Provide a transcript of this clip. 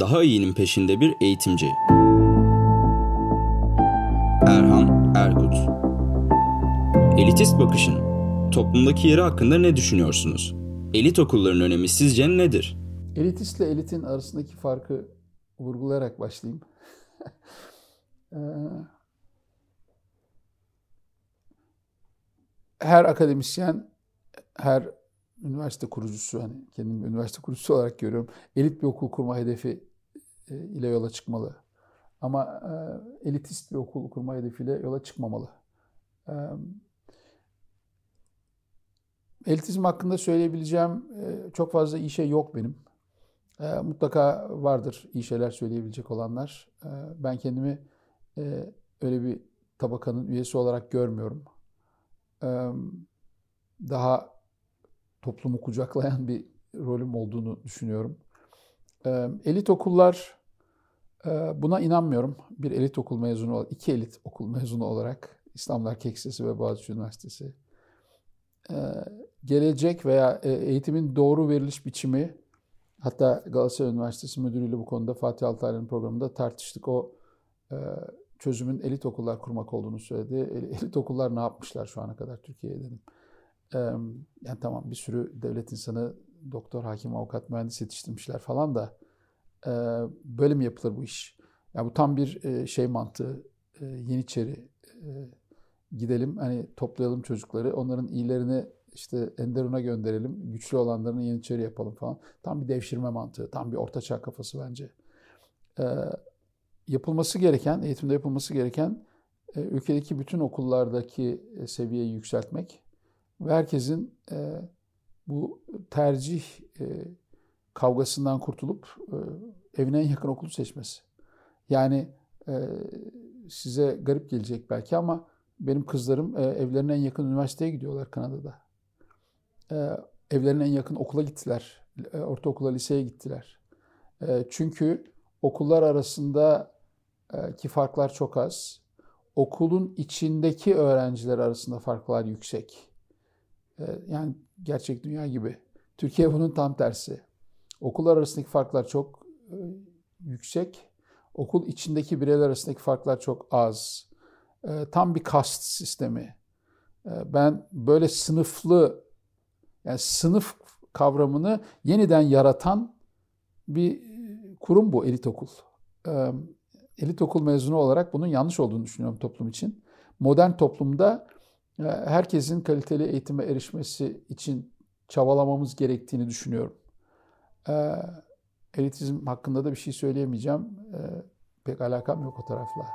daha iyinin peşinde bir eğitimci. Erhan Erkut Elitist bakışın toplumdaki yeri hakkında ne düşünüyorsunuz? Elit okulların önemi sizce nedir? Elitistle elitin arasındaki farkı vurgulayarak başlayayım. Ee, her akademisyen, her üniversite kurucusu, hani kendimi üniversite kurucusu olarak görüyorum, elit bir okul kurma hedefi ile yola çıkmalı. Ama e, elitist bir okul kurma hedefiyle yola çıkmamalı. E, elitizm hakkında söyleyebileceğim çok fazla iyi şey yok benim. Mutlaka vardır iyi şeyler söyleyebilecek olanlar. Ben kendimi öyle bir tabakanın üyesi olarak görmüyorum. Daha toplumu kucaklayan bir rolüm olduğunu düşünüyorum. Elit okullar buna inanmıyorum. Bir elit okul mezunu olarak, iki elit okul mezunu olarak İstanbul Erkek Lisesi ve Boğaziçi Üniversitesi gelecek veya eğitimin doğru veriliş biçimi hatta Galatasaray Üniversitesi müdürüyle bu konuda Fatih Altaylı'nın programında tartıştık. O çözümün elit okullar kurmak olduğunu söyledi. Elit okullar ne yapmışlar şu ana kadar Türkiye'ye dedim. Yani tamam bir sürü devlet insanı doktor, hakim, avukat, mühendis yetiştirmişler falan da böyle mi yapılır bu iş? Yani bu tam bir şey mantığı. Yeniçeri gidelim hani toplayalım çocukları. Onların iyilerini işte Enderun'a gönderelim. Güçlü olanlarını Yeniçeri yapalım falan. Tam bir devşirme mantığı. Tam bir ortaçağ kafası bence. Yapılması gereken, eğitimde yapılması gereken ülkedeki bütün okullardaki seviyeyi yükseltmek ve herkesin bu tercih kavgasından kurtulup e, evine en yakın okulu seçmesi. Yani e, size garip gelecek belki ama benim kızlarım e, evlerine en yakın üniversiteye gidiyorlar Kanada'da. Evlerine en yakın okula gittiler. E, ortaokula, liseye gittiler. Çünkü okullar arasında ki farklar çok az. Okulun içindeki öğrenciler arasında farklar yüksek. Yani gerçek dünya gibi. Türkiye bunun tam tersi. Okullar arasındaki farklar çok e, yüksek. Okul içindeki bireyler arasındaki farklar çok az. Ee, tam bir kast sistemi. Ee, ben böyle sınıflı, yani sınıf kavramını yeniden yaratan bir kurum bu elit okul. Elit okul mezunu olarak bunun yanlış olduğunu düşünüyorum toplum için. Modern toplumda herkesin kaliteli eğitime erişmesi için çabalamamız gerektiğini düşünüyorum. Ee, elitizm hakkında da bir şey söyleyemeyeceğim. Ee, pek alakam yok o tarafla.